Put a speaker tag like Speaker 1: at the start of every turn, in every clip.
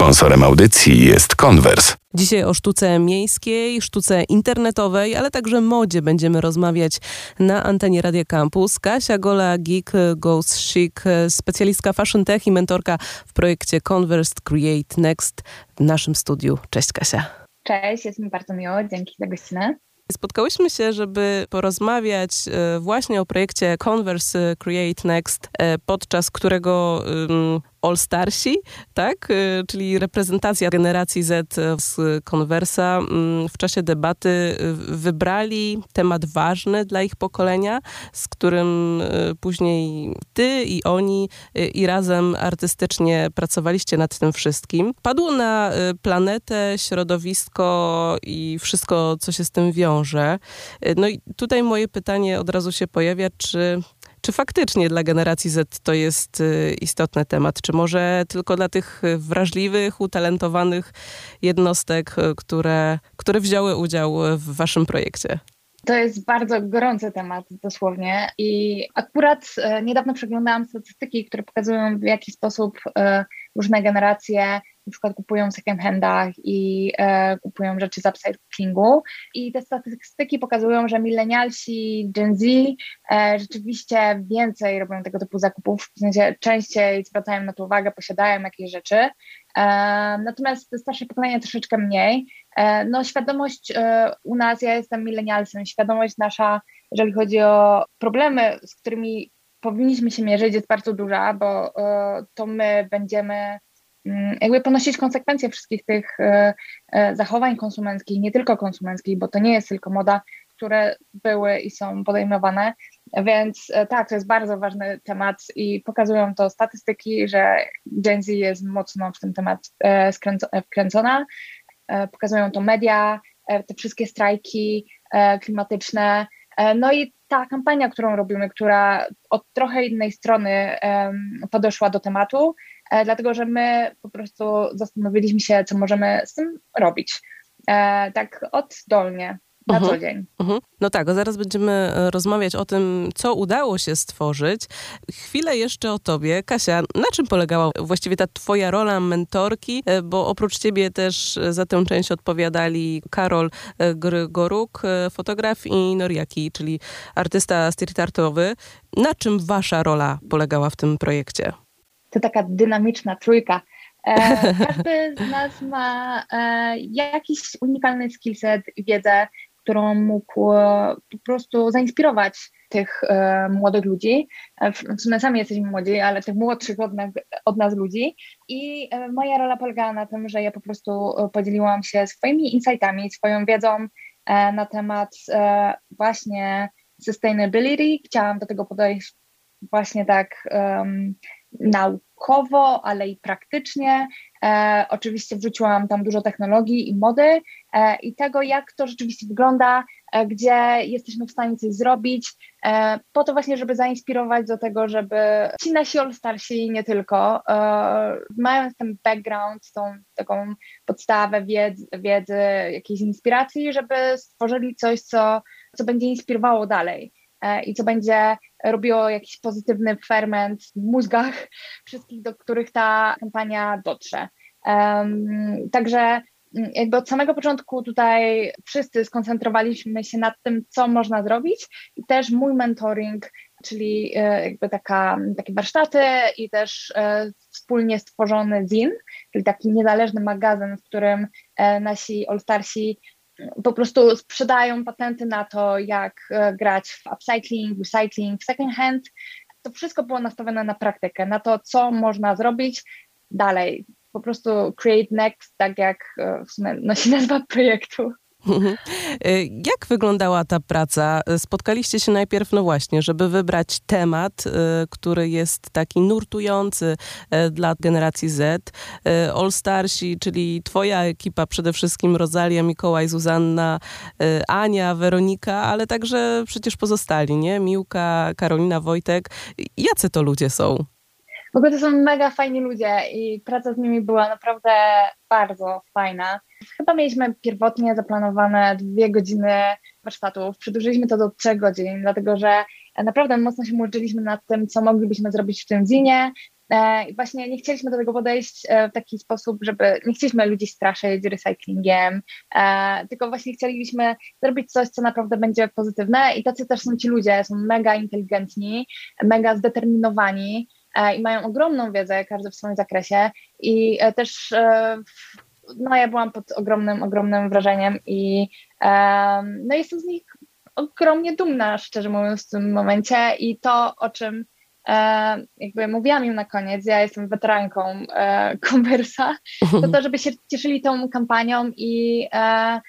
Speaker 1: Sponsorem audycji jest Converse.
Speaker 2: Dzisiaj o sztuce miejskiej, sztuce internetowej, ale także modzie będziemy rozmawiać na antenie Radia Campus. Kasia Gola, Geek Goes Chic, specjalistka Fashion Tech i mentorka w projekcie Converse Create Next w naszym studiu. Cześć Kasia.
Speaker 3: Cześć, jest mi bardzo miło, dzięki za gościnę.
Speaker 2: Spotkałyśmy się, żeby porozmawiać e, właśnie o projekcie Converse Create Next, e, podczas którego All Starsi, tak? Y, czyli reprezentacja generacji Z z Conversa mm, w czasie debaty y, wybrali temat ważny dla ich pokolenia, z którym y, później ty i oni i razem artystycznie pracowaliście nad tym wszystkim. Padło na planetę, środowisko i wszystko, co się z tym wiąże. No i tutaj moje pytanie od razu się pojawia, czy czy faktycznie dla generacji Z to jest y, istotny temat? Czy może tylko dla tych wrażliwych, utalentowanych jednostek, y, które, które wzięły udział w waszym projekcie?
Speaker 3: To jest bardzo gorący temat dosłownie i akurat e, niedawno przeglądałam statystyki, które pokazują w jaki sposób e, różne generacje na przykład kupują w second handach i e, kupują rzeczy z upcyclingu i te statystyki pokazują, że milenialsi, Gen Z e, rzeczywiście więcej robią tego typu zakupów, w sensie częściej zwracają na to uwagę, posiadają jakieś rzeczy, e, natomiast starsze pokolenie troszeczkę mniej. E, no świadomość e, u nas, ja jestem milenialsem, świadomość nasza, jeżeli chodzi o problemy, z którymi powinniśmy się mierzyć, jest bardzo duża, bo e, to my będziemy jakby ponosić konsekwencje wszystkich tych e, e, zachowań konsumenckich, nie tylko konsumenckich, bo to nie jest tylko moda, które były i są podejmowane. Więc e, tak, to jest bardzo ważny temat i pokazują to statystyki, że Gen Z jest mocno w ten temat wkręcona. Pokazują to media, te wszystkie strajki klimatyczne. No i ta kampania, którą robimy, która od trochę innej strony podeszła do tematu, E, dlatego że my po prostu zastanowiliśmy się, co możemy z tym robić. E, tak oddolnie. Na uh-huh. co dzień. Uh-huh.
Speaker 2: No tak, zaraz będziemy e, rozmawiać o tym, co udało się stworzyć. Chwilę jeszcze o tobie. Kasia, na czym polegała właściwie ta twoja rola mentorki? Bo oprócz ciebie też za tę część odpowiadali Karol Grygoruk, fotograf i Noriaki, czyli artysta street artowy. Na czym wasza rola polegała w tym projekcie?
Speaker 3: to taka dynamiczna trójka. E, każdy z nas ma e, jakiś unikalny skillset i wiedzę, którą mógł e, po prostu zainspirować tych e, młodych ludzi. E, w sumie sami jesteśmy młodzi, ale tych młodszych od nas, od nas ludzi. I e, moja rola polegała na tym, że ja po prostu podzieliłam się swoimi insightami, swoją wiedzą na temat właśnie sustainability. Chciałam do tego podejść właśnie tak naukowo, ale i praktycznie. E, oczywiście wrzuciłam tam dużo technologii i mody e, i tego, jak to rzeczywiście wygląda, e, gdzie jesteśmy w stanie coś zrobić, e, po to właśnie, żeby zainspirować do tego, żeby ci nasi all-starsi nie tylko, e, mając ten background, tą taką podstawę wiedzy, wiedzy, jakiejś inspiracji, żeby stworzyli coś, co, co będzie inspirowało dalej. E, i co będzie robiło jakiś pozytywny ferment w mózgach wszystkich, do których ta kampania dotrze. Także mm, jakby od samego początku tutaj wszyscy skoncentrowaliśmy się nad tym, co można zrobić i też mój mentoring, czyli e, jakby taka, takie warsztaty i też e, wspólnie stworzony ZIN, czyli taki niezależny magazyn, w którym nasi all-starsi po prostu sprzedają patenty na to, jak e, grać w upcycling, recycling, second hand. To wszystko było nastawione na praktykę, na to, co można zrobić dalej. Po prostu create next, tak jak e, w sumie nosi nazwa projektu.
Speaker 2: Mhm. Y, jak wyglądała ta praca? Spotkaliście się najpierw, no właśnie, żeby wybrać temat, y, który jest taki nurtujący y, dla generacji Z. All Starsi, czyli twoja ekipa, przede wszystkim Rosalia, Mikołaj, Zuzanna, Ania, Weronika, ale także przecież pozostali, nie? Miłka, Karolina, Wojtek. Jacy to ludzie są?
Speaker 3: W ogóle to są mega fajni ludzie i praca z nimi była naprawdę bardzo fajna. Chyba mieliśmy pierwotnie zaplanowane dwie godziny warsztatów, przedłużyliśmy to do trzech godzin, dlatego że naprawdę mocno się murzyliśmy nad tym, co moglibyśmy zrobić w tym zinie, E, właśnie nie chcieliśmy do tego podejść e, w taki sposób, żeby nie chcieliśmy ludzi straszyć recyklingiem, e, tylko właśnie chcieliśmy zrobić coś, co naprawdę będzie pozytywne i tacy też są ci ludzie, są mega inteligentni, mega zdeterminowani i mają ogromną wiedzę, każdy w swoim zakresie. I też no ja byłam pod ogromnym, ogromnym wrażeniem i no jestem z nich ogromnie dumna, szczerze mówiąc, w tym momencie. I to, o czym e, jakby mówiłam im na koniec, ja jestem weteranką e, to to, żeby się cieszyli tą kampanią i e,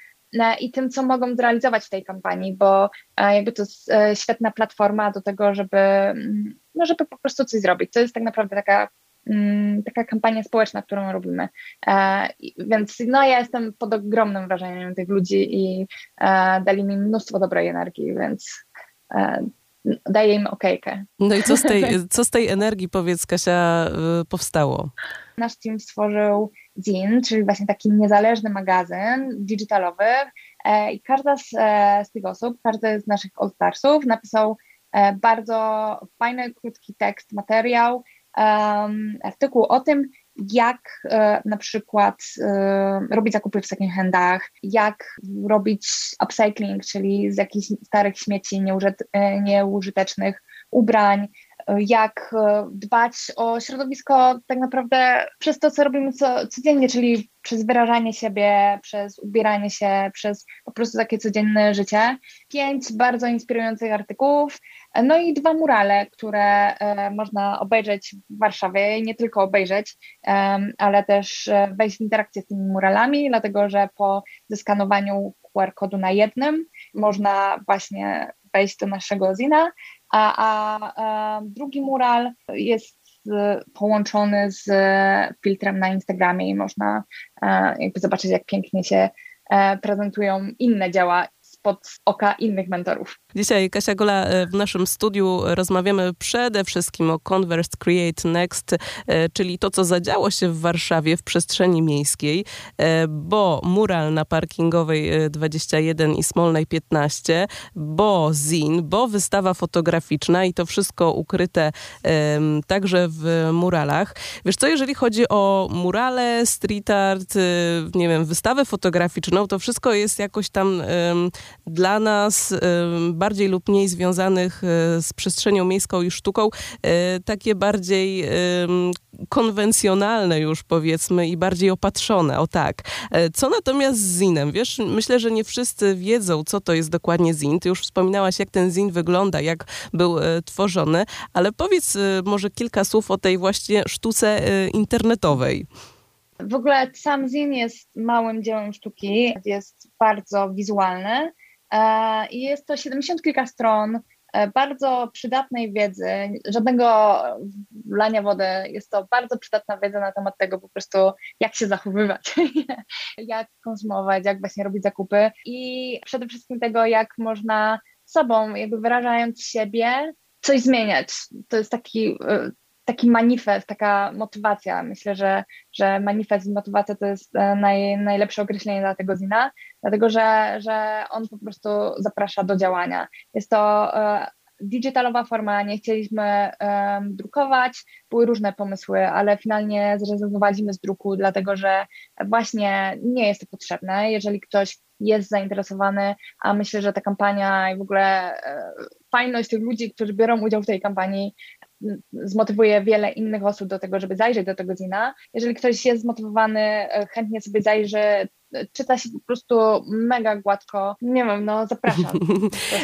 Speaker 3: i tym, co mogą zrealizować w tej kampanii, bo e, jakby to jest e, świetna platforma do tego, żeby, mm, no żeby po prostu coś zrobić. To jest tak naprawdę taka Mm, taka kampania społeczna, którą robimy. E, więc no, ja jestem pod ogromnym wrażeniem tych ludzi i e, dali mi mnóstwo dobrej energii, więc e, daję im okejkę.
Speaker 2: No i co z tej, co z tej energii, powiedz Kasia, powstało?
Speaker 3: Nasz team stworzył Zin, czyli właśnie taki niezależny magazyn digitalowy i każda z, z tych osób, każdy z naszych All-Starsów napisał bardzo fajny, krótki tekst, materiał, um, artykuł o tym, jak e, na przykład e, robić zakupy w second handach, jak robić upcycling, czyli z jakichś starych śmieci nieużyt, e, nieużytecznych ubrań, jak dbać o środowisko tak naprawdę przez to, co robimy co, codziennie, czyli przez wyrażanie siebie, przez ubieranie się, przez po prostu takie codzienne życie. Pięć bardzo inspirujących artykułów, no i dwa murale, które e, można obejrzeć w Warszawie nie tylko obejrzeć, ale też e, wejść w interakcję z tymi muralami, dlatego że po zeskanowaniu QR-kodu na jednym można właśnie wejść do naszego zina, a, a drugi mural jest połączony z filtrem na Instagramie i można e, jakby zobaczyć, jak pięknie się prezentują inne dzieła spod oka innych mentorów.
Speaker 2: Dzisiaj Kasia Gola e, w naszym studiu rozmawiamy przede wszystkim o Converse Create Next, e, czyli to, co zadziało się w Warszawie w przestrzeni miejskiej, e, bo mural na parkingowej 21 i Smolnej 15, bo zin, bo wystawa fotograficzna i to wszystko ukryte także w muralach. Wiesz co, jeżeli chodzi o murale, street art, nie wiem, wystawę fotograficzną, to wszystko jest jakoś tam dla nas bardziej lub mniej związanych e, z przestrzenią miejską i sztuką, e, takie bardziej konwencjonalne już powiedzmy i bardziej opatrzone, o tak. E, co natomiast z zinem? Wiesz, myślę, że nie wszyscy wiedzą, co to jest dokładnie zin. Ty już wspominałaś, jak ten zin wygląda, jak był tworzony, ale powiedz może kilka słów o tej właśnie sztuce internetowej.
Speaker 3: W ogóle sam zin jest małym dziełem sztuki, jest bardzo wizualny E, I jest to 70 kilka stron e, bardzo przydatnej wiedzy, żadnego lania wody. Jest to bardzo przydatna wiedza na temat tego po prostu, jak się zachowywać, jak konsumować, jak właśnie robić zakupy i przede wszystkim tego, jak można sobą, jakby wyrażając siebie, coś zmieniać. To jest taki e, taki manifest, taka motywacja. Myślę, że, że manifest i motywacja to jest e, naj, najlepsze określenie dla tego zina, dlatego że, że on po prostu zaprasza do działania. Jest to e, digitalowa forma, nie chcieliśmy drukować, były różne pomysły, ale finalnie zrezygnowaliśmy z druku, dlatego że właśnie nie jest to potrzebne. Jeżeli ktoś jest zainteresowany, a myślę, że ta kampania i w ogóle e, fajność tych ludzi, którzy biorą udział w tej kampanii zmotywuje wiele innych osób do tego, żeby zajrzeć do tego zina. Jeżeli ktoś jest zmotywowany, e, chętnie sobie zajrzy, czyta się po prostu mega gładko. Nie wiem, no zapraszam.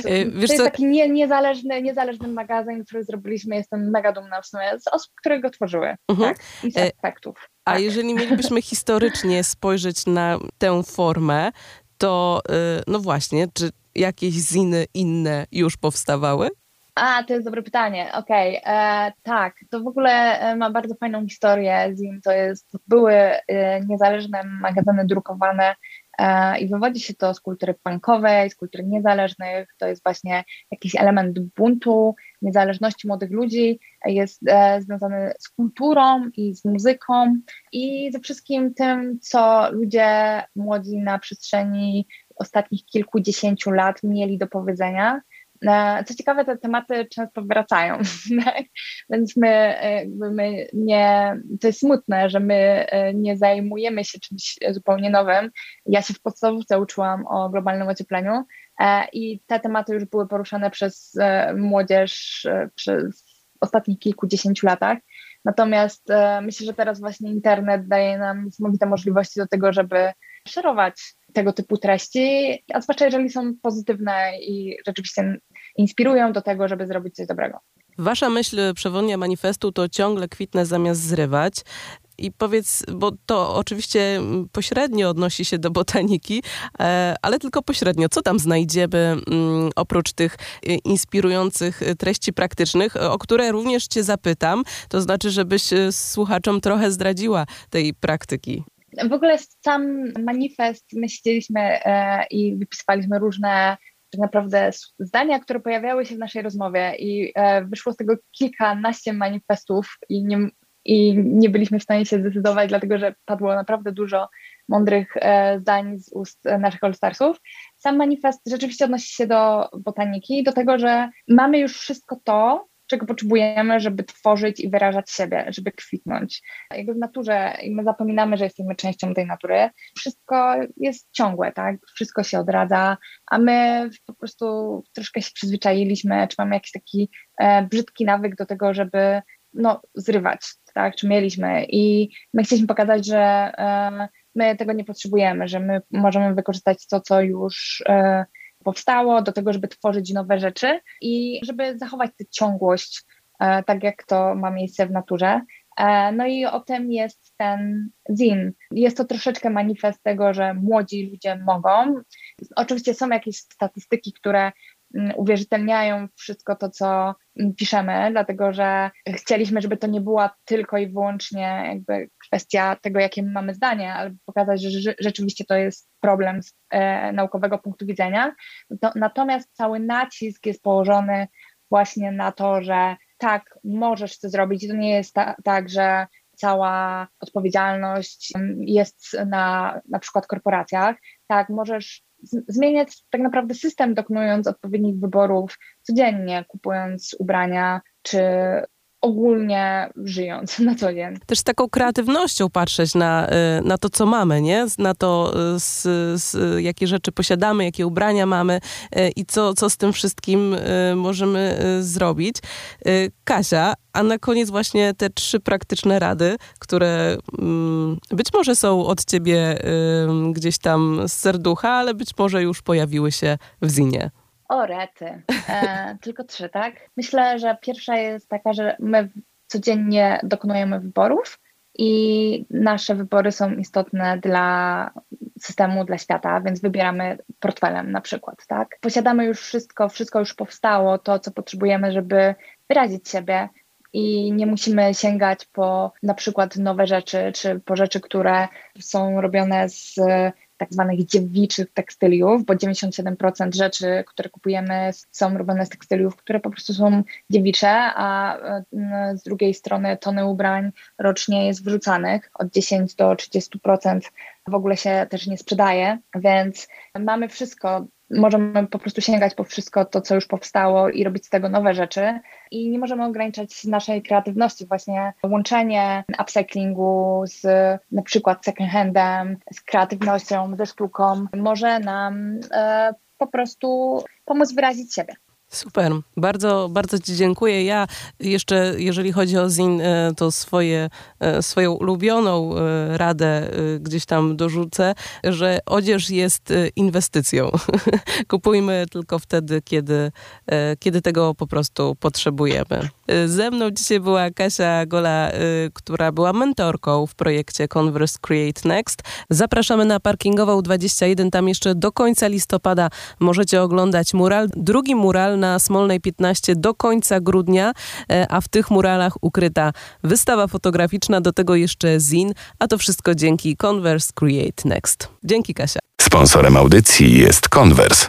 Speaker 3: E, to jest taki nie, niezależny, niezależny magazyn, który zrobiliśmy. Jestem mega dumna w sumie z osób, które go tworzyły. Mhm. Tak? I z aspektów.
Speaker 2: A tak. jeżeli mielibyśmy historycznie spojrzeć na tę formę, to no właśnie, czy jakieś ziny inne już powstawały?
Speaker 3: A, to jest dobre pytanie. Okej, okay. E, tak, to w ogóle e, ma bardzo fajną historię. Zim to jest, były e, niezależne magazyny drukowane e, i wywodzi się to z kultury punkowej, z kultury niezależnych. To jest właśnie jakiś element buntu, niezależności młodych ludzi. Jest e, związany z kulturą i z muzyką i ze wszystkim tym, co ludzie młodzi na przestrzeni ostatnich kilkudziesięciu lat mieli do powiedzenia co ciekawe, te tematy często wracają, tak? więc my, my nie, to jest smutne, że my nie zajmujemy się czymś zupełnie nowym. Ja się w podstawówce uczyłam o globalnym ociepleniu i te tematy już były poruszane przez młodzież przez ostatnich kilkudziesięciu latach. Natomiast myślę, że teraz właśnie internet daje nam niesamowite możliwości do tego, żeby szerować tego typu treści, a zwłaszcza jeżeli są pozytywne i rzeczywiście inspirują do tego, żeby zrobić coś dobrego.
Speaker 2: Wasza myśl przewodnia manifestu to ciągle kwitne zamiast zrywać. I powiedz, bo to oczywiście pośrednio odnosi się do botaniki, e, ale tylko pośrednio. Co tam znajdziemy mm, oprócz tych e, inspirujących treści praktycznych, o które również Cię zapytam? To znaczy, żebyś e, słuchaczom trochę zdradziła tej praktyki.
Speaker 3: W ogóle sam manifest my siedzieliśmy e, i wypisywaliśmy różne tak naprawdę zdania, które pojawiały się w naszej rozmowie i e, wyszło z tego kilkanaście manifestów i nie, i nie byliśmy w stanie się zdecydować, dlatego że padło naprawdę dużo mądrych e, zdań z ust naszych All-Starsów. Sam manifest rzeczywiście odnosi się do botaniki, do tego, że mamy już wszystko to, czego potrzebujemy, żeby tworzyć i wyrażać siebie, żeby kwitnąć. Jakby w naturze, i my zapominamy, że jesteśmy częścią tej natury, wszystko jest ciągłe, tak? Wszystko się odradza, a my po prostu troszkę się przyzwyczailiśmy, czy mamy jakiś taki e, brzydki nawyk do tego, żeby no, zrywać, tak? Czy mieliśmy. I my chcieliśmy pokazać, że e, my tego nie potrzebujemy, że my możemy wykorzystać to, co już e, powstało, do tego, żeby tworzyć nowe rzeczy i żeby zachować tę ciągłość, e, tak jak to ma miejsce w naturze. E, no i o tym jest ten zin. Jest to troszeczkę manifest tego, że młodzi ludzie mogą. Oczywiście są jakieś statystyki, które uwierzytelniają wszystko to, co mm, piszemy, dlatego że chcieliśmy, żeby to nie była tylko i wyłącznie jakby kwestia tego, jakie mamy zdanie, ale pokazać, że rzeczywiście to jest problem z e, naukowego punktu widzenia. To, natomiast cały nacisk jest położony właśnie na to, że tak, możesz to zrobić. To nie jest ta, tak, że cała odpowiedzialność jest na na przykład korporacjach. Tak, możesz zmieniać tak naprawdę system, dokonując odpowiednich wyborów codziennie, kupując ubrania czy ogólnie żyjąc na co dzień.
Speaker 2: Też taką kreatywnością patrzeć na, y, na to, co mamy, nie? Na to, y, z, z, jakie rzeczy posiadamy, jakie ubrania mamy y, i co, co z tym wszystkim możemy zrobić. Kasia, a na koniec właśnie te trzy praktyczne rady, które mm, być może są od ciebie gdzieś tam z serducha, ale być może już pojawiły się w Zinie.
Speaker 3: O rety. E, tylko trzy, tak? Myślę, że pierwsza jest taka, że my codziennie dokonujemy wyborów i nasze wybory są istotne dla systemu, dla świata, więc wybieramy portfelem na przykład, tak? Posiadamy już wszystko, wszystko już powstało, to co potrzebujemy, żeby wyrazić siebie i nie musimy sięgać po na przykład nowe rzeczy, czy po rzeczy, które są robione z tak zwanych dziewiczych tekstyliów, bo 97% rzeczy, które kupujemy są robione z tekstyliów, które po prostu są dziewicze, a z drugiej strony tony ubrań rocznie jest wrzucanych, od 10 do 30% w ogóle się też nie sprzedaje, więc mamy wszystko możemy po prostu sięgać po wszystko to, co już powstało i robić z tego nowe rzeczy. I nie możemy ograniczać naszej kreatywności. Właśnie łączenie upcyclingu z na przykład second handem, z kreatywnością, ze sztuką może nam e, po prostu pomóc wyrazić siebie.
Speaker 2: Super, bardzo, bardzo Ci dziękuję. Ja jeszcze, jeżeli chodzi o ZIN, e, to swoje, e, swoją ulubioną e, radę gdzieś tam dorzucę, że odzież jest inwestycją. Kupujmy tylko wtedy, kiedy, kiedy tego po prostu potrzebujemy. Ze mną dzisiaj była Kasia Gola, która była mentorką w projekcie Converse Create Next. Zapraszamy na parkingową 21, tam jeszcze do końca listopada możecie oglądać mural. Drugi mural na Smolnej 15 do końca grudnia, e, a w tych muralach ukryta wystawa fotograficzna, do tego jeszcze zin, a to wszystko dzięki Converse Create Next. Dzięki Kasia.
Speaker 1: Sponsorem audycji jest Converse.